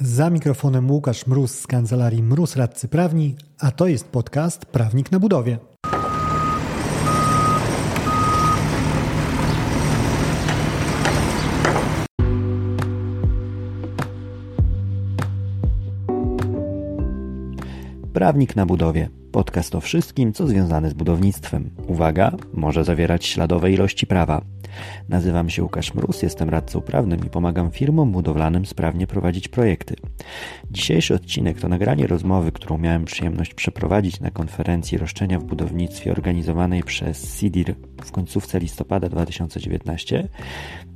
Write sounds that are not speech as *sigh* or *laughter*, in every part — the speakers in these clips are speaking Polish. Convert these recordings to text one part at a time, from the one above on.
Za mikrofonem Łukasz Mróz z kancelarii Mróz Radcy Prawni, a to jest podcast Prawnik na Budowie. Prawnik na budowie. Podcast o wszystkim, co związane z budownictwem. Uwaga, może zawierać śladowe ilości prawa. Nazywam się Łukasz Mróz, jestem radcą prawnym i pomagam firmom budowlanym sprawnie prowadzić projekty. Dzisiejszy odcinek to nagranie rozmowy, którą miałem przyjemność przeprowadzić na konferencji roszczenia w budownictwie organizowanej przez CIDIR w końcówce listopada 2019.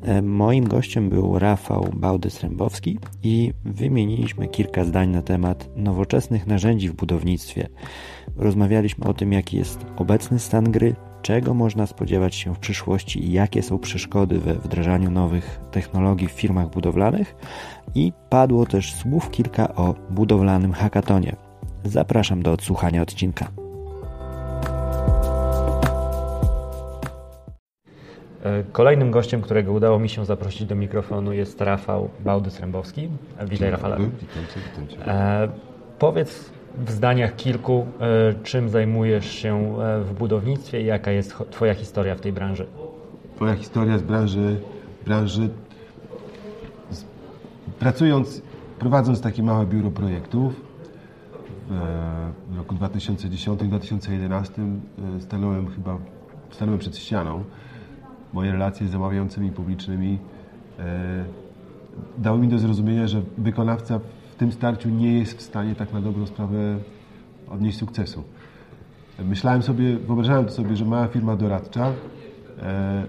E, moim gościem był Rafał Bałdys-Rębowski i wymieniliśmy kilka zdań na temat nowoczesnych narzędzi w budownictwie. Rozmawialiśmy o tym, jaki jest obecny stan gry, czego można spodziewać się w przyszłości i jakie są przeszkody we wdrażaniu nowych technologii w firmach budowlanych i padło też słów kilka o budowlanym hackatonie. Zapraszam do odsłuchania odcinka. E, kolejnym gościem, którego udało mi się zaprosić do mikrofonu jest Rafał Bałdys-Rębowski. Witaj Rafale. Witam cię, witam cię. E, powiedz w zdaniach kilku, e, czym zajmujesz się e, w budownictwie i jaka jest Twoja historia w tej branży? Moja historia z branży, branży z, pracując, prowadząc takie małe biuro projektów w roku 2010-2011 e, stanąłem chyba stanąłem przed ścianą. Moje relacje z zamawiającymi publicznymi dały mi do zrozumienia, że wykonawca tym starciu nie jest w stanie tak na dobrą sprawę odnieść sukcesu. Myślałem sobie, wyobrażałem to sobie, że mała firma doradcza, e,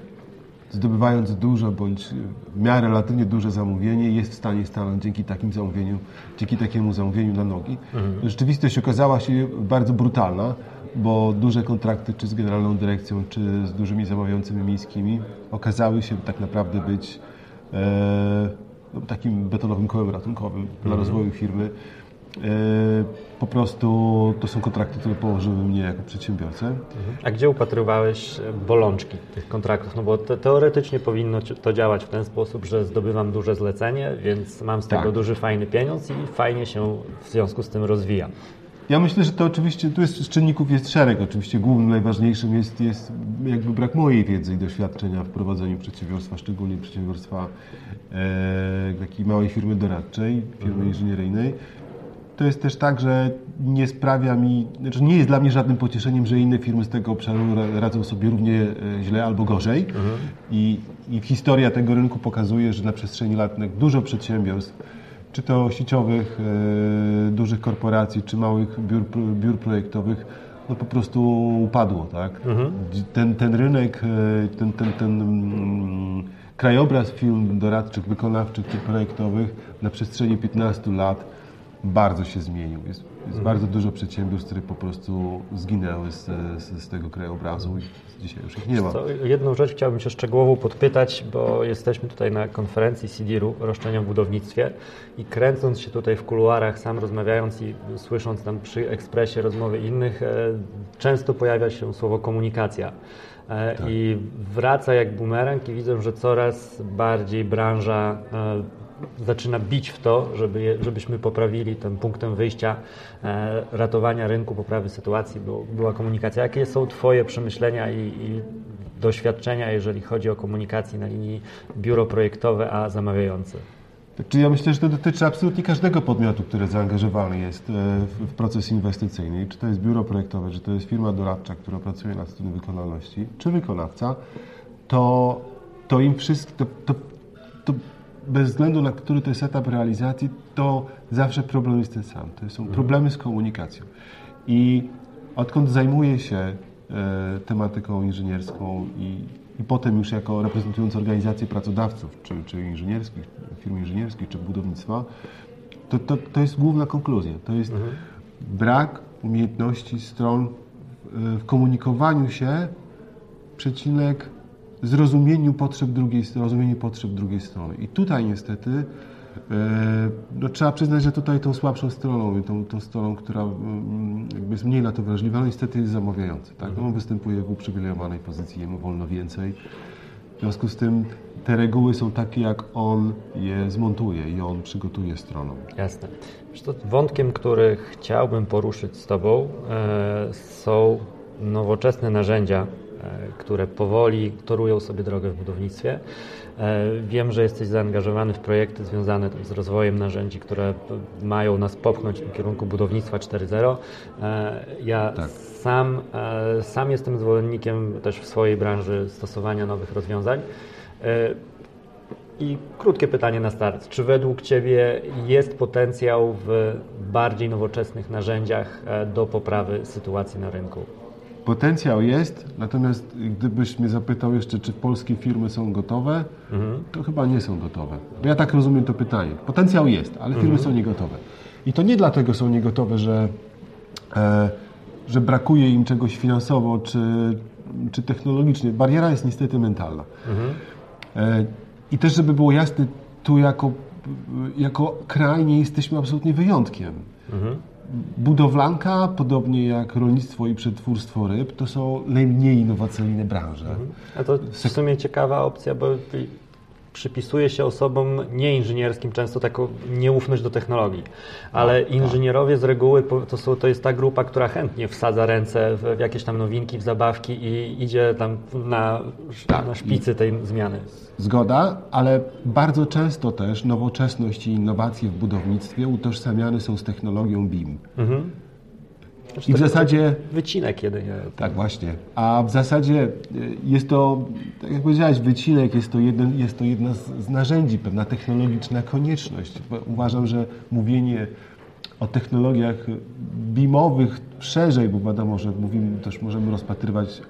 zdobywając dużo bądź w miarę relatywnie duże zamówienie, jest w stanie stanąć dzięki takim zamówieniu, dzięki takiemu zamówieniu na nogi. Mhm. Rzeczywistość okazała się bardzo brutalna, bo duże kontrakty, czy z generalną dyrekcją, czy z dużymi zamawiającymi miejskimi, okazały się tak naprawdę być e, takim betonowym kołem ratunkowym dla mhm. rozwoju firmy. E, po prostu to są kontrakty, które położyły mnie jako przedsiębiorcę. Mhm. A gdzie upatrywałeś bolączki tych kontraktów? No bo te, teoretycznie powinno to działać w ten sposób, że zdobywam duże zlecenie, więc mam z tego tak. duży, fajny pieniądz i fajnie się w związku z tym rozwija. Ja myślę, że to oczywiście, tu jest, z czynników jest szereg. Oczywiście głównym, najważniejszym jest, jest jakby brak mojej wiedzy i doświadczenia w prowadzeniu przedsiębiorstwa, szczególnie przedsiębiorstwa e, takiej małej firmy doradczej, firmy mhm. inżynieryjnej. To jest też tak, że nie sprawia mi, znaczy nie jest dla mnie żadnym pocieszeniem, że inne firmy z tego obszaru radzą sobie równie e, źle albo gorzej. Mhm. I, I historia tego rynku pokazuje, że na przestrzeni lat dużo przedsiębiorstw czy to sieciowych, e, dużych korporacji, czy małych biur, biur projektowych, no po prostu upadło, tak? Mhm. Ten, ten rynek, e, ten, ten, ten mm, krajobraz firm doradczych, wykonawczych czy projektowych na przestrzeni 15 lat bardzo się zmienił. Jest, jest mhm. bardzo dużo przedsiębiorstw, które po prostu zginęły z, z, z tego krajobrazu i dzisiaj już ich nie ma. Co, jedną rzecz chciałbym się szczegółowo podpytać, bo jesteśmy tutaj na konferencji CIDIR-u, roszczenia w budownictwie i kręcąc się tutaj w kuluarach, sam rozmawiając i słysząc tam przy ekspresie rozmowy innych, e, często pojawia się słowo komunikacja. E, tak. I wraca jak bumerang i widzę, że coraz bardziej branża e, zaczyna bić w to, żeby, żebyśmy poprawili tym punktem wyjścia e, ratowania rynku, poprawy sytuacji, bo była komunikacja. Jakie są Twoje przemyślenia i, i doświadczenia, jeżeli chodzi o komunikację na linii biuro projektowe a zamawiający? Czyli ja myślę, że to dotyczy absolutnie każdego podmiotu, który zaangażowany jest e, w proces inwestycyjny. Czy to jest biuro projektowe, czy to jest firma doradcza, która pracuje nad studium wykonalności, czy wykonawca, to, to im wszystko, to, to, to bez względu na który to jest etap realizacji, to zawsze problem jest ten sam. To są problemy z komunikacją. I odkąd zajmuję się e, tematyką inżynierską i, i potem już jako reprezentując organizacje pracodawców, czy, czy inżynierskich, firm inżynierskich, czy budownictwa, to, to, to jest główna konkluzja. To jest mhm. brak umiejętności stron w, w komunikowaniu się, przecinek zrozumieniu potrzeb drugiej, zrozumieniu potrzeb drugiej strony. I tutaj niestety e, no, trzeba przyznać, że tutaj tą słabszą stroną, tą, tą stroną, która mm, jakby jest mniej na to wrażliwa, no niestety jest zamawiający. Tak? No, on występuje w uprzywilejowanej pozycji, jemu wolno więcej. W związku z tym te reguły są takie, jak on je zmontuje i on przygotuje stroną. Jasne. To wątkiem, który chciałbym poruszyć z Tobą, e, są nowoczesne narzędzia, które powoli torują sobie drogę w budownictwie. E, wiem, że jesteś zaangażowany w projekty związane z rozwojem narzędzi, które mają nas popchnąć w kierunku budownictwa 4.0. Ja tak. sam, sam jestem zwolennikiem też w swojej branży stosowania nowych rozwiązań. I krótkie pytanie na start. Czy według Ciebie jest potencjał w bardziej nowoczesnych narzędziach e, do poprawy sytuacji na rynku? Potencjał jest, natomiast gdybyś mnie zapytał jeszcze, czy polskie firmy są gotowe, mhm. to chyba nie są gotowe. Ja tak rozumiem to pytanie. Potencjał jest, ale firmy mhm. są niegotowe. I to nie dlatego są niegotowe, że, e, że brakuje im czegoś finansowo czy, czy technologicznie. Bariera jest niestety mentalna. Mhm. E, i też, żeby było jasne, tu jako, jako kraj nie jesteśmy absolutnie wyjątkiem. Mhm. Budowlanka, podobnie jak rolnictwo i przetwórstwo ryb, to są najmniej innowacyjne branże. Mhm. A to w sumie ciekawa opcja, bo przypisuje się osobom nieinżynierskim często taką nieufność do technologii, ale tak, inżynierowie z reguły to, są, to jest ta grupa, która chętnie wsadza ręce w, jakieś tam nowinki, w zabawki i idzie tam na, tak. na szpicy tej zmiany. Zgoda, ale bardzo często też nowoczesność i innowacje w budownictwie utożsamiane są z technologią BIM. Mhm. I w zasadzie. Wycinek jedynie. Tak, właśnie. A w zasadzie y, jest to, tak jak powiedziałeś, wycinek jest to, jeden, jest to jedna z narzędzi, pewna technologiczna konieczność. Uważam, że mówienie o technologiach BIMowych szerzej, bo wiadomo, że mówimy, też możemy rozpatrywać,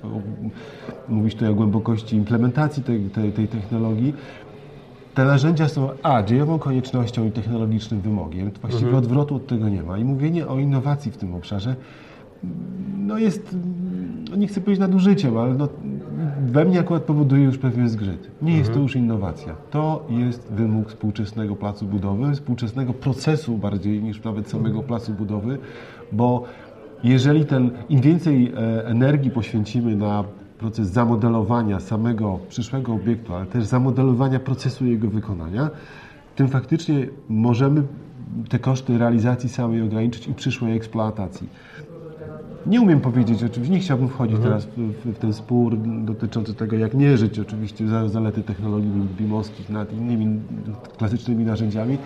mówić tutaj o głębokości implementacji tej, tej, tej technologii, te narzędzia są A, dziejową koniecznością i technologicznym wymogiem. Właściwie mhm. odwrotu od tego nie ma. I mówienie o innowacji w tym obszarze no jest, nie chcę powiedzieć nadużyciem, ale no, we mnie akurat powoduje już pewien zgrzyt. Nie jest to mhm. już innowacja. To jest wymóg współczesnego placu budowy, współczesnego procesu bardziej niż nawet samego placu budowy, bo jeżeli ten, im więcej e, energii poświęcimy na proces zamodelowania samego przyszłego obiektu, ale też zamodelowania procesu jego wykonania, tym faktycznie możemy te koszty realizacji samej ograniczyć i przyszłej eksploatacji. Nie umiem powiedzieć, oczywiście nie chciałbym wchodzić mhm. teraz w, w, ten spór dotyczący tego, jak mierzyć oczywiście zalety technologii bimowskich nad innymi klasycznymi narzędziami.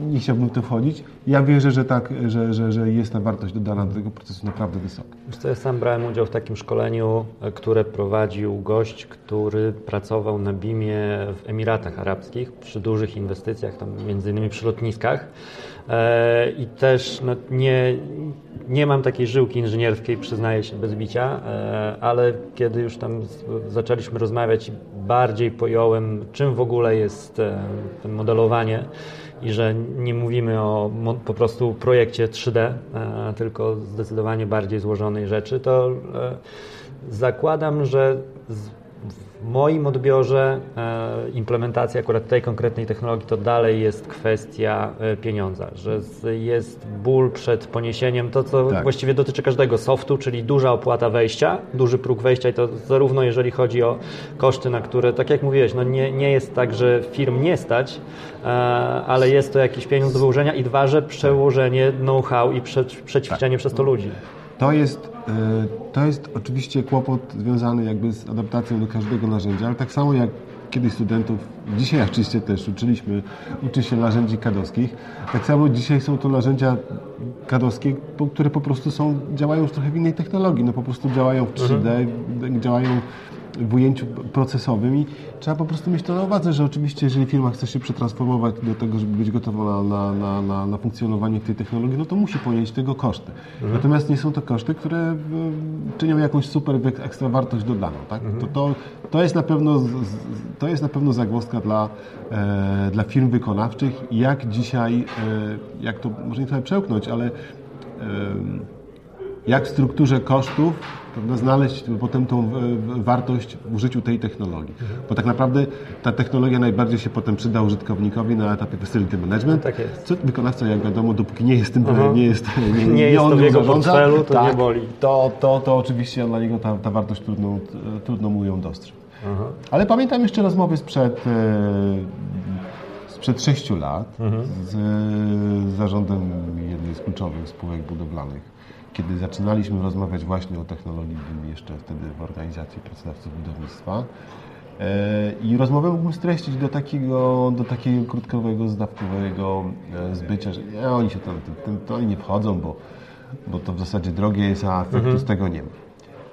Nie chciałbym w to wchodzić. Ja wierzę, że tak, że, że, że jest ta wartość dodana do tego procesu naprawdę wysoka. Wiesz co, ja sam brałem udział w takim szkoleniu, e, które prowadził gość, który pracował na BIMie w Emiratach Arabskich przy dużych inwestycjach, tam między innymi przy lotniskach. E, I też no, nie, nie mam takiej żyłki inżynierskiej, przyznaję się bez bicia, e, ale kiedy już tam zaczęliśmy rozmawiać, bardziej pojąłem, czym w ogóle jest modelowanie i że nie mówimy o po prostu projekcie 3D, e, tylko zdecydowanie bardziej złożonej rzeczy, to e, zakładam, że w moim odbiorze e, implementacja akurat tej konkretnej technologii to dalej jest kwestia pieniądza, że jest ból przed poniesieniem, to co tak. właściwie dotyczy każdego softu, czyli duża opłata wejścia, duży próg wejścia i to zarówno jeżeli chodzi o koszty, na które, tak jak mówiłeś, no nie, nie jest tak, że firm nie stać, E, ale jest to jakiś pieniądz do wyłożenia i dwa, że przełożenie know-how i prze, przećwiczenie tak. przez to ludzi. To jest, e, to jest oczywiście kłopot związany jakby z adaptacją do każdego narzędzia, ale tak samo jak kiedyś studentów, dzisiaj oczywiście też uczyliśmy, uczy się narzędzi kadowskich, tak samo dzisiaj są to narzędzia kadowskie, które po prostu są, działają już trochę w innej technologii, no po prostu działają w 3D, mhm. działają w ujęciu procesowym i trzeba po prostu mieć to na uwadze, że oczywiście jeżeli firma chce się przetransformować do tego, żeby być gotowa na, na, na, na funkcjonowanie tej technologii, no to musi ponieść tego koszty. Mhm. Natomiast nie są to koszty, które e, czynią jakąś super ekstra wartość dodaną. Tak? Mhm. To, to, to, jest na pewno, to jest na pewno zagwozdka dla, e, dla firm wykonawczych, jak dzisiaj, e, jak to może nie trochę przełknąć, ale e, jak w strukturze kosztów prawda, znaleźć potem tą wartość w użyciu tej technologii. Bo tak naprawdę ta technologia najbardziej się potem przyda użytkownikowi na etapie facility management. No, tak jest. Co wykonawca, jak wiadomo, dopóki nie jest tym, mhm. nie jest, nie, nie, nie jest on to w jego portfelu, to tak, nie boli. To, to, to oczywiście dla niego ta, ta wartość trudno, trudno mu ją dostrzec. Mhm. Ale pamiętam jeszcze rozmowy sprzed, sprzed 6 lat mhm. z, z zarządem jednej z kluczowych spółek budowlanych kiedy zaczynaliśmy rozmawiać właśnie o technologii jeszcze wtedy w organizacji pracodawców budownictwa. E, I rozmowę mógłbym streścić do takiego, do takiego krótkowego, zdawkowego e, zbycia, że nie, oni się tam, tym, to oni nie wchodzą, bo, bo to w zasadzie drogie jest, a efektu mhm. z tego nie ma.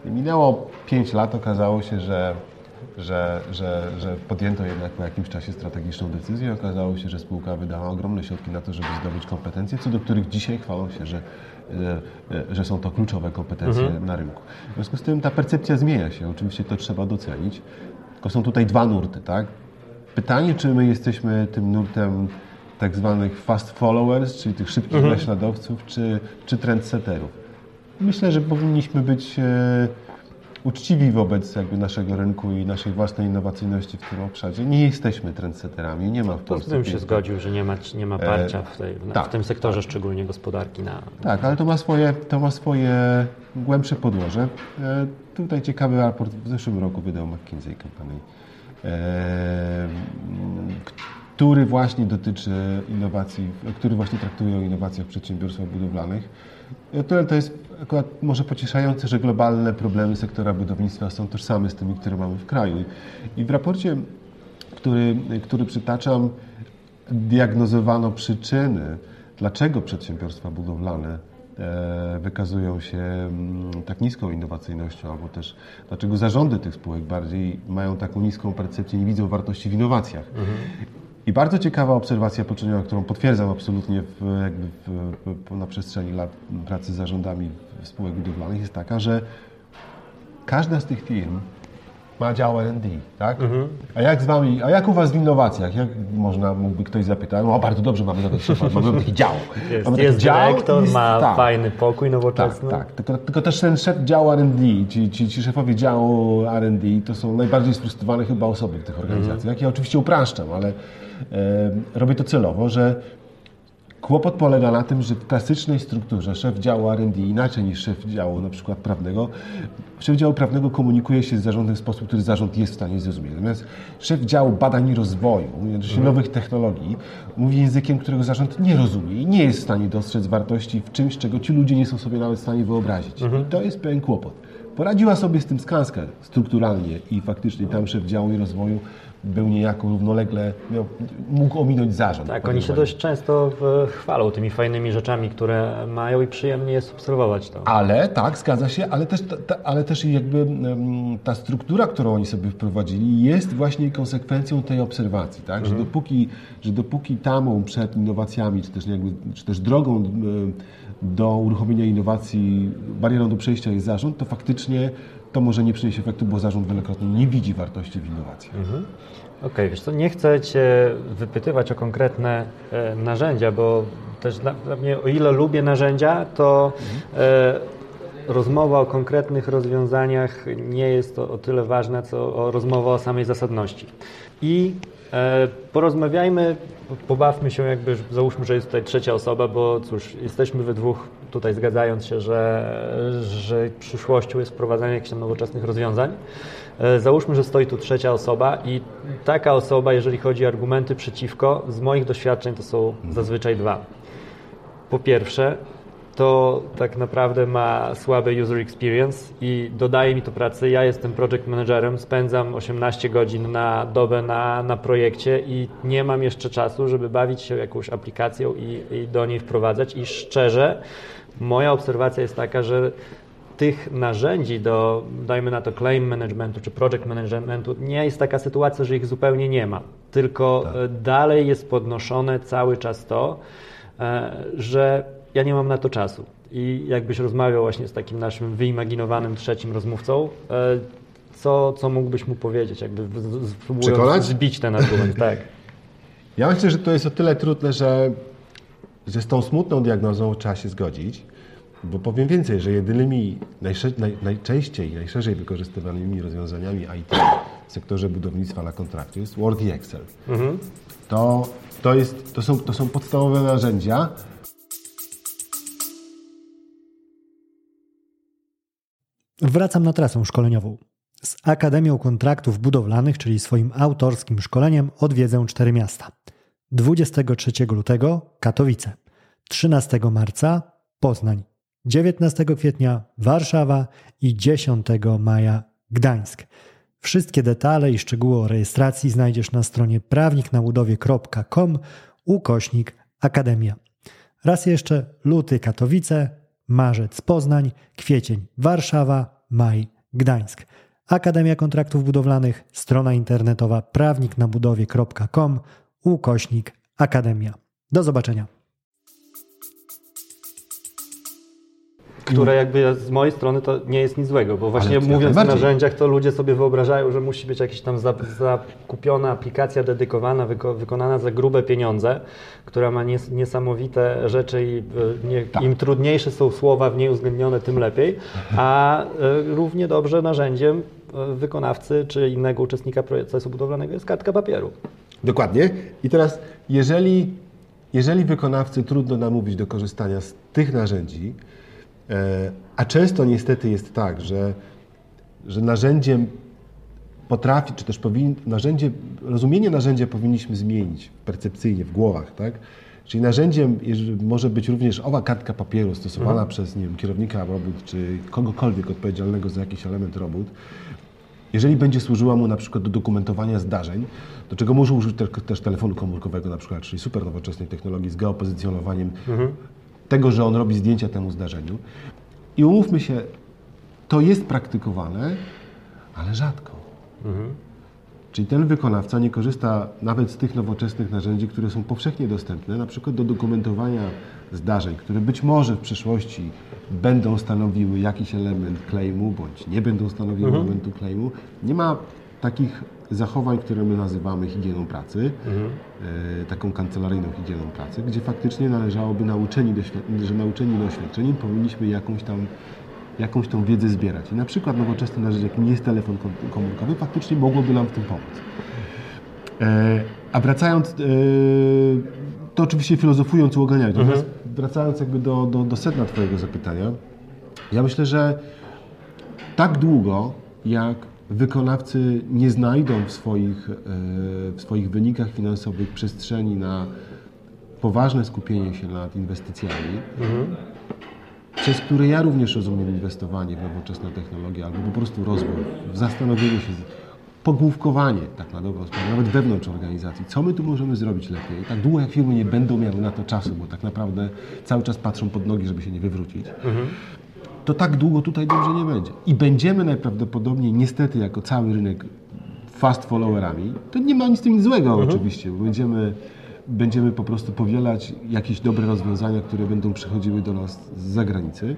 I minęło 5 lat, okazało się, że, że, że, że podjęto jednak po jakimś czasie strategiczną decyzję. Okazało się, że spółka wydała ogromne środki na to, żeby zdobyć kompetencje, co do których dzisiaj chwalą się, że że są to kluczowe kompetencje mhm. na rynku. W związku z tym ta percepcja zmienia się, oczywiście to trzeba docenić, tylko są tutaj dwa nurty, tak? Pytanie, czy my jesteśmy tym nurtem tak zwanych fast followers, czyli tych szybkich mhm. naśladowców, czy, czy trendsetterów. Myślę, że powinniśmy być e, uczciwi wobec jakby naszego rynku i naszej własnej innowacyjności w tym obszarze. Nie jesteśmy trendsetterami, nie ma w Polsce. To bym się zgodził, że nie ma, nie ma parcia w, tej, w, tak, tym sektorze, tak. szczególnie gospodarki. Na... Tak, ale to ma swoje, to ma swoje głębsze podłoże. E, tutaj ciekawy raport w zeszłym roku wydał McKinsey Company, e, który właśnie dotyczy innowacji, który właśnie traktuje o innowacjach w przedsiębiorstwach budowlanych. Tyle to jest akurat może pocieszające, że globalne problemy sektora budownictwa są tożsame z tymi, które mamy w kraju. I w raporcie, który, który przytaczam, diagnozowano przyczyny, dlaczego przedsiębiorstwa budowlane e, wykazują się mm, tak niską innowacyjnością, albo też dlaczego zarządy tych spółek bardziej mają taką niską percepcję, nie widzą wartości w innowacjach. Mhm. I bardzo ciekawa obserwacja poczyniona, którą potwierdzam absolutnie w, jakby w, na przestrzeni lat pracy z zarządami spółek budowlanych, jest taka, że każda z tych firm ma dział R&D, tak? Mhm. A jak z Wami, a jak u Was w innowacjach? Jak można, mógłby ktoś zapytać, no bardzo dobrze, mamy taki, mamy taki dział. *laughs* Jest, mamy jest dział, dyrektor, jest, ma tak, fajny pokój nowoczesny. Tak, tak. Tylko, tylko też ten szef działu R&D, ci, ci, ci szefowie działu R&D to są najbardziej sfrustrowane chyba osoby w tych organizacjach. Mhm. Ja oczywiście upraszczam, ale robię to celowo, że Kłopot polega na tym, że w klasycznej strukturze szef działu R&D inaczej niż szef działu na przykład prawnego, szef działu prawnego komunikuje się z zarządem w sposób, który zarząd jest w stanie zrozumieć. Natomiast szef działu badań i rozwoju, mhm. nowych technologii, mówi językiem, którego zarząd nie rozumie i nie jest w stanie dostrzec wartości w czymś, czego ci ludzie nie są sobie nawet w stanie wyobrazić. Mhm. I to jest pewien kłopot. Poradziła sobie z tym Skanska strukturalnie i faktycznie tam szef działu i rozwoju był niejako równolegle, miał, mógł ominąć zarząd. Tak, oni się dość często chwalą tymi fajnymi rzeczami, które mają i przyjemnie jest obserwować to. Ale, tak, zgadza się, ale też, ta, ale też jakby ta struktura, którą oni sobie wprowadzili jest właśnie konsekwencją tej obserwacji, tak, mhm. że, dopóki, że dopóki tamą przed innowacjami, czy też, jakby, czy też drogą do uruchomienia innowacji, barierą do przejścia jest zarząd, to faktycznie to może nie przynieść efektu, bo zarząd wielokrotnie nie widzi wartości w innowacjach. Mhm. Okej, okay, wiesz co, nie chcę Cię wypytywać o konkretne e, narzędzia, bo też dla, dla, mnie, o ile lubię narzędzia, to mhm. e, rozmowa o konkretnych rozwiązaniach nie jest to o tyle ważna, co o rozmowa o samej zasadności. I e, porozmawiajmy, pobawmy się jakby, załóżmy, że jest tutaj trzecia osoba, bo cóż, jesteśmy we dwóch tutaj zgadzając się, że, że przyszłością jest wprowadzanie jakichś nowoczesnych rozwiązań. E, załóżmy, że stoi tu trzecia osoba i taka osoba, jeżeli chodzi o argumenty przeciwko, z moich doświadczeń to są zazwyczaj dwa. Po pierwsze, to tak naprawdę ma słaby user experience i dodaje mi to pracy. Ja jestem project managerem, spędzam 18 godzin na dobę na, na projekcie i nie mam jeszcze czasu, żeby bawić się jakąś aplikacją i, i do niej wprowadzać. I szczerze, moja obserwacja jest taka, że tych narzędzi do, dajmy na to, claim managementu czy project managementu, nie jest taka sytuacja, że ich zupełnie nie ma. Tylko tak. E, dalej jest podnoszone cały czas to, e, że ja nie mam na to czasu. I jakbyś rozmawiał właśnie z takim naszym wyimaginowanym trzecim rozmówcą, e, co, co mógłbyś mu powiedzieć, jakby próbując zbić ten argument, tak. *laughs* Ja myślę, że to jest o tyle trudne, że że z tą smutną diagnozą trzeba się zgodzić, bo powiem więcej, że jedynymi naj, najczęściej i najszerzej wykorzystywanymi rozwiązaniami IT w sektorze budownictwa na kontrakcie jest Word i Excel. Mhm. To, to, jest, to, są, to są podstawowe narzędzia. Wracam na trasę szkoleniową. Z Akademią Kontraktów Budowlanych, czyli swoim autorskim szkoleniem, odwiedzę cztery miasta. 23 lutego Katowice, 13 marca Poznań, 19 kwietnia Warszawa i 10 maja Gdańsk. Wszystkie detale i szczegóły o rejestracji znajdziesz na stronie prawniknabudowie.com ukośnik Akademia. Raz jeszcze luty Katowice, marzec Poznań, kwiecień Warszawa, maj Gdańsk. Akademia Kontraktów Budowlanych, strona internetowa prawniknabudowie.com ukośnik Akademia. Do zobaczenia. Które jakby z mojej strony to nie jest nic złego, bo właśnie Ale mówiąc o narzędziach, to ludzie sobie wyobrażają, że musi być jakaś tam za- zakupiona aplikacja dedykowana, wyko- wykonana za grube pieniądze, która ma nies- niesamowite rzeczy i e, nie, Tak. im trudniejsze są słowa w niej uwzględnione, tym lepiej, a e, równie dobrze narzędziem e, wykonawcy czy innego uczestnika procesu budowlanego jest kartka papieru. Dokładnie. I teraz, jeżeli, jeżeli wykonawcy trudno namówić do korzystania z tych narzędzi, a często niestety jest tak, że, że narzędziem potrafi, czy też powin, narzędzie, rozumienie narzędzia powinniśmy zmienić percepcyjnie w głowach, tak? Czyli narzędziem może być również owa kartka papieru stosowana przez nie wiem, kierownika robót, czy kogokolwiek odpowiedzialnego za jakiś element robót, jeżeli będzie służyła mu na przykład do dokumentowania zdarzeń, do czego może użyć te, też telefonu komórkowego na przykład, czyli super nowoczesnej technologii z geopozycjonowaniem tego, że on robi zdjęcia temu zdarzeniu. I umówmy się, to jest praktykowane, ale rzadko. Czyli ten wykonawca nie korzysta nawet z tych nowoczesnych narzędzi, które są powszechnie dostępne, na przykład do dokumentowania zdarzeń, które być może w przyszłości będą stanowiły jakiś element claimu, bądź nie będą stanowiły elementu claimu. Nie ma takich zachowań, które my nazywamy higieną pracy, e, taką kancelaryjną higieną pracy, gdzie faktycznie należałoby nauczeni, że nauczeni doświadczeniem powinniśmy jakąś tam jakąś tą wiedzę zbierać. I na przykład nowoczesne narzędzie, jakim jest telefon kom- komórkowy, faktycznie mogłoby nam w tym pomóc. E, a wracając, e, to oczywiście filozofując, uogólniając, natomiast wracając jakby do, do, do sedna Twojego zapytania, ja myślę, że tak długo, jak wykonawcy nie znajdą w swoich, e, w swoich wynikach finansowych przestrzeni na poważne skupienie się nad inwestycjami, przez które ja również rozumiem inwestowanie w nowoczesne technologie albo po prostu rozwój, w zastanowienie się, pogłówkowanie tak na dobrą sprawę, nawet wewnątrz organizacji, co my tu możemy zrobić lepiej. Tak długo jak firmy nie będą miały na to czasu, bo tak naprawdę cały czas patrzą pod nogi, żeby się nie wywrócić, to tak długo tutaj dobrze nie będzie. I będziemy najprawdopodobniej, niestety, jako cały rynek fast followerami, to nie ma nic z tym nic złego oczywiście, bo będziemy, będziemy po prostu powielać jakieś dobre rozwiązania, które będą przychodziły do nas z zagranicy.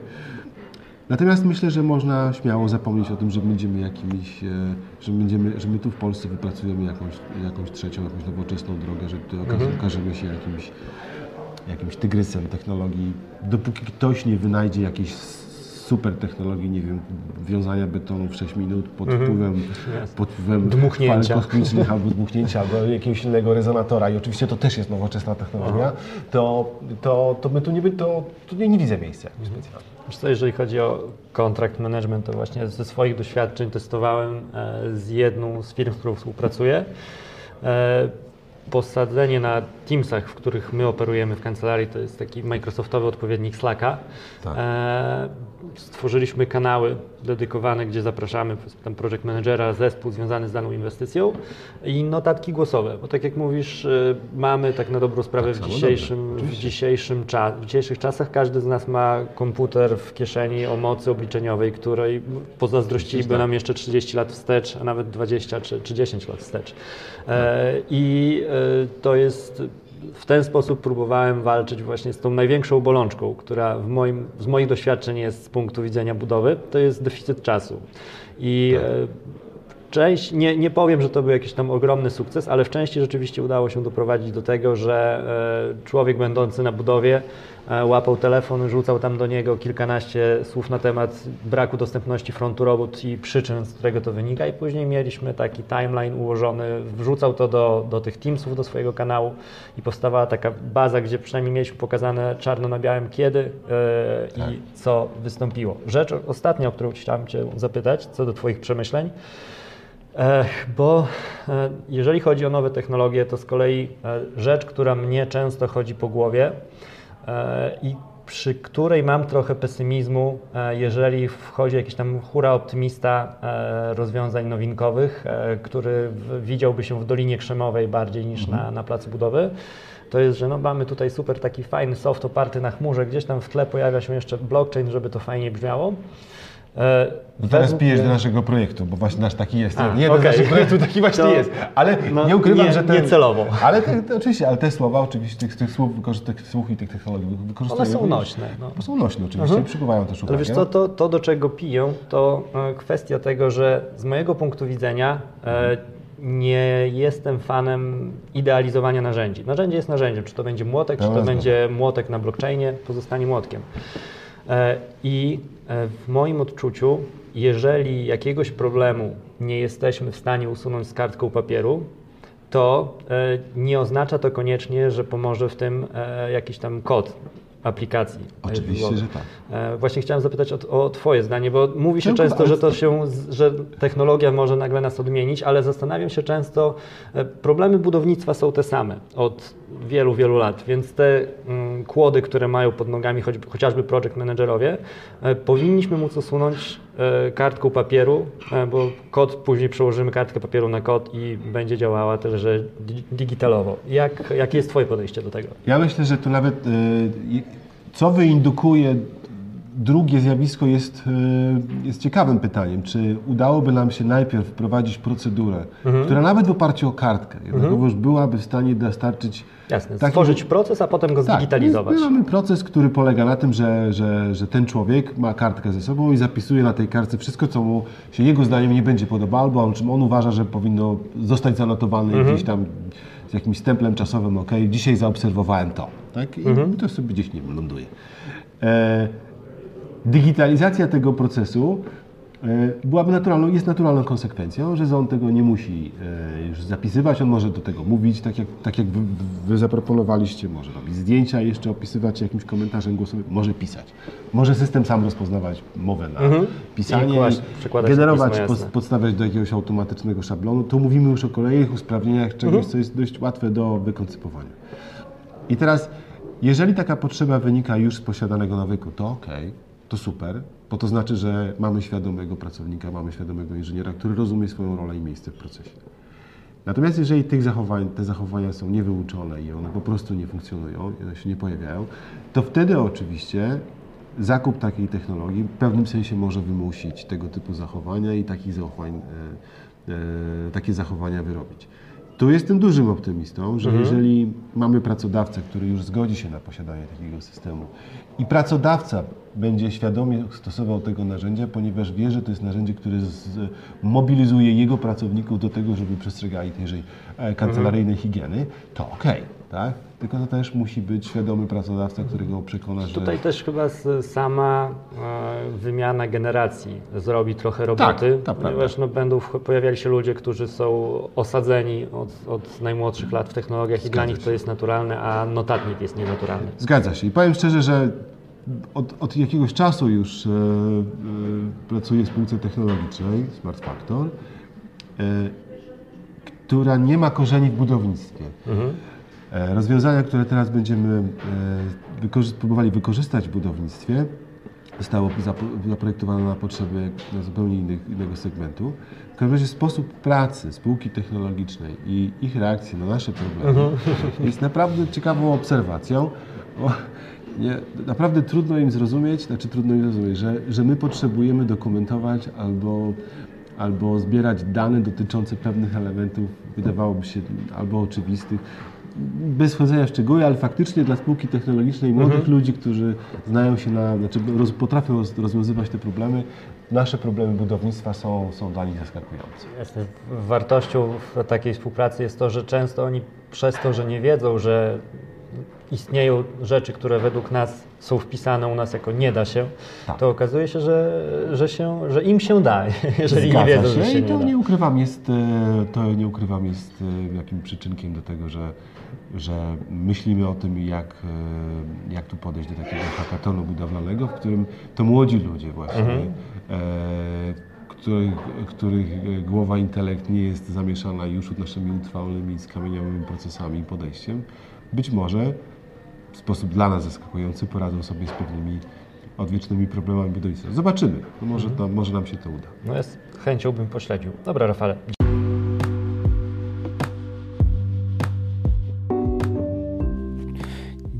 Natomiast myślę, że można śmiało zapomnieć o tym, że będziemy jakimiś, e, że, będziemy, że my tu w Polsce wypracujemy jakąś, jakąś trzecią, jakąś nowoczesną drogę, że tutaj okaże, okażemy się jakimś, jakimś tygrysem technologii, dopóki ktoś nie wynajdzie jakiejś super technologii, nie wiem, wiązania betonu w 6 minut pod wpływem, pod wpływem Dmuchnięcia. fal kosmicznych albo dmuchnięcia, albo jakiegoś innego rezonatora i oczywiście to też jest nowoczesna technologia, to, to, to my tu nie, by- to, tu nie, nie widzę miejsca. Wiesz co, jeżeli chodzi o contract management, to właśnie ze swoich doświadczeń testowałem e, z jedną z firm, z którą współpracuję. Posadzenie na Teamsach, w których my operujemy w kancelarii, to jest taki Microsoftowy odpowiednik Slacka. Tak. E, Stworzyliśmy kanały dedykowane, gdzie zapraszamy tam project managera, zespół związany z daną inwestycją i notatki głosowe, bo tak jak mówisz, e, mamy tak na dobrą sprawę Tak w dzisiejszym, w dzisiejszym cza- w dzisiejszych czasach każdy z nas ma komputer w kieszeni o mocy obliczeniowej, której pozazdrościliby tak. nam jeszcze 30 lat wstecz, a nawet 20 czy, czy 10 lat wstecz. E, I e, to jest w ten sposób próbowałem walczyć właśnie z tą największą bolączką, która w moim, z moich doświadczeń jest z punktu widzenia budowy, to jest deficyt czasu. I Tak. e, część, nie, nie powiem, że to był jakiś tam ogromny sukces, ale w części rzeczywiście udało się doprowadzić do tego, że e, człowiek będący na budowie łapał telefon, rzucał tam do niego kilkanaście słów na temat braku dostępności frontu robót i przyczyn, z którego to wynika i później mieliśmy taki timeline ułożony, wrzucał to do, do tych Teamsów, do swojego kanału i powstawała taka baza, gdzie przynajmniej mieliśmy pokazane czarno na białym kiedy e, Tak. i co wystąpiło. Rzecz ostatnia, o którą chciałem Cię zapytać, co do Twoich przemyśleń, E, Bo e, jeżeli chodzi o nowe technologie, to z kolei e, rzecz, która mnie często chodzi po głowie e, i przy której mam trochę pesymizmu, e, jeżeli wchodzi jakiś tam hura optymista e, rozwiązań nowinkowych, e, który widziałby się w Dolinie Krzemowej bardziej niż na, na placu budowy, to jest, że no mamy tutaj super taki fajny soft oparty na chmurze, gdzieś tam w tle pojawia się jeszcze blockchain, żeby to fajnie brzmiało. E, teraz pijesz do naszego projektu, bo właśnie nasz taki jest. A, nie, okej. z naszych projektów taki właśnie To- jest. Ale no, nie ukrywam, nie- że ten, nie celowo. Ale te, te, oczywiście, ale te słowa, oczywiście tych, tych słów, tych słów i tych technologii wy- wykorzystujemy. One są nośne, no. Bo są nośne oczywiście i przykuwają też Ale uwagę. wiesz co, to, to do czego piję, to e, kwestia tego, że z mojego punktu widzenia e, nie jestem fanem idealizowania narzędzi. Narzędzie jest narzędziem, czy to będzie młotek, czy to będzie młotek na blockchainie, pozostanie młotkiem. E, I e, w moim odczuciu, jeżeli jakiegoś problemu nie jesteśmy w stanie usunąć z kartką papieru, to e, nie oznacza to koniecznie, że pomoże w tym jakiś tam kod aplikacji. Oczywiście, że tak. Właśnie chciałem zapytać o, o Twoje zdanie, bo mówi się często, że to się, że technologia może nagle nas odmienić, ale zastanawiam się często, problemy budownictwa są te same od wielu, wielu lat, więc te mm, kłody, które mają pod nogami chociażby project managerowie, e, powinniśmy móc usunąć e, kartką papieru, e, bo kod później przełożymy kartkę papieru na kod i będzie działała też że di- digitalowo. Jak, jakie jest Twoje podejście do tego? Ja myślę, że tu nawet co wyindukuje drugie zjawisko jest, y, jest ciekawym pytaniem. Czy udałoby nam się najpierw wprowadzić procedurę, Mhm. która nawet w oparciu o kartkę jednakowoż byłaby w stanie dostarczyć Jasne, taki- stworzyć proces, a potem go Tak, zdigitalizować. My mamy proces, który polega na tym, że, że, że ten człowiek ma kartkę ze sobą i zapisuje na tej kartce wszystko, co mu się jego zdaniem nie będzie podobało, albo o czym on uważa, że powinno zostać zanotowane gdzieś tam z jakimś stemplem czasowym, ok, dzisiaj zaobserwowałem to. Tak? I to sobie gdzieś nie ląduje. E, digitalizacja tego procesu e, byłaby naturalną, jest naturalną konsekwencją, że on tego nie musi e, już zapisywać, on może do tego mówić, tak jak, tak jak wy, wy zaproponowaliście, może robić zdjęcia, jeszcze opisywać jakimś komentarzem głosowym, może pisać. Może system sam rozpoznawać mowę na pisanie, I przekładać na generować, pismo, pod, podstawiać do jakiegoś automatycznego szablonu. Tu mówimy już o kolejnych usprawnieniach czegoś, Mhm. co jest dość łatwe do wykoncypowania. I teraz, jeżeli taka potrzeba wynika już z posiadanego nawyku, to ok, to super, bo to znaczy, że mamy świadomego pracownika, mamy świadomego inżyniera, który rozumie swoją rolę i miejsce w procesie. Natomiast jeżeli tych zachowań, te zachowania są niewyuczone i one po prostu nie funkcjonują, one się nie pojawiają, to wtedy oczywiście zakup takiej technologii w pewnym sensie może wymusić tego typu zachowania i takich zachowań, e, e, takie zachowania wyrobić. Tu jestem dużym optymistą, że jeżeli mamy pracodawcę, który już zgodzi się na posiadanie takiego systemu i pracodawca będzie świadomie stosował tego narzędzia, ponieważ wie, że to jest narzędzie, które mobilizuje jego pracowników do tego, żeby przestrzegali tejże e, kancelaryjnej higieny, to okej, tak? Tylko to też musi być świadomy pracodawca, którego przekona, że... Tutaj też chyba sama e, wymiana generacji zrobi trochę roboty, tak, ponieważ no, będą pojawiali się ludzie, którzy są osadzeni od, od najmłodszych lat w technologiach i dla Zgadza nich się. to jest naturalne, a notatnik jest nienaturalny. Zgadza się. I powiem szczerze, że od, od jakiegoś czasu już e, e, pracuję w spółce technologicznej Smart Factor, e, która nie ma korzeni w budownictwie. E, rozwiązania, które teraz będziemy e, wykorzy- próbowali wykorzystać w budownictwie, zostało zaprojektowane na potrzeby na zupełnie innych, innego segmentu. W każdym razie sposób pracy spółki technologicznej i ich reakcji na nasze problemy jest naprawdę ciekawą obserwacją. Bo nie, naprawdę trudno im zrozumieć, znaczy trudno im zrozumieć, że, że my potrzebujemy dokumentować albo, albo zbierać dane dotyczące pewnych elementów, wydawałoby się albo oczywistych, bez wchodzenia w szczegóły, ale faktycznie dla spółki technologicznej młodych Mhm. ludzi, którzy znają się na, znaczy roz, potrafią roz, rozwiązywać te problemy, nasze problemy budownictwa są, są dla nich zaskakujące. Jasne. Wartością w takiej współpracy jest to, że często oni przez to, że nie wiedzą, że istnieją rzeczy, które według nas są wpisane u nas jako nie da się, Tak. to okazuje się, że, że, się, że im się da, *laughs* jeżeli Zgadza nie wiedzą, się że się i nie to da. nie ukrywam jest, e, to nie ukrywam jest e, jakim przyczynkiem do tego, że, że myślimy o tym, jak, e, jak tu podejść do takiego hakatonu budowlanego, w którym to młodzi ludzie właśnie, Mhm. e, których, których głowa, intelekt nie jest zamieszana już naszymi utrwalonymi, skamieniałymi procesami i podejściem, być może w sposób dla nas zaskakujący poradzą sobie z pewnymi odwiecznymi problemami budownictwa. Zobaczymy. Może, Mhm. nam, może nam się to uda. No z chęcią bym pośledził. Dobra, Rafale.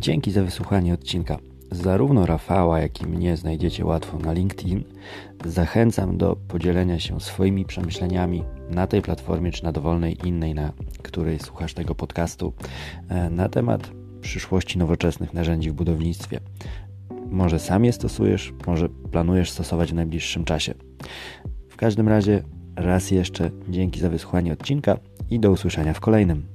Dzięki za wysłuchanie odcinka. Zarówno Rafała, jak i mnie znajdziecie łatwo na LinkedIn. Zachęcam do podzielenia się swoimi przemyśleniami na tej platformie, czy na dowolnej innej, na której słuchasz tego podcastu, e, na temat przyszłości nowoczesnych narzędzi w budownictwie. Może sam je stosujesz, może planujesz stosować w najbliższym czasie. W każdym razie, raz jeszcze dzięki za wysłuchanie odcinka i do usłyszenia w kolejnym.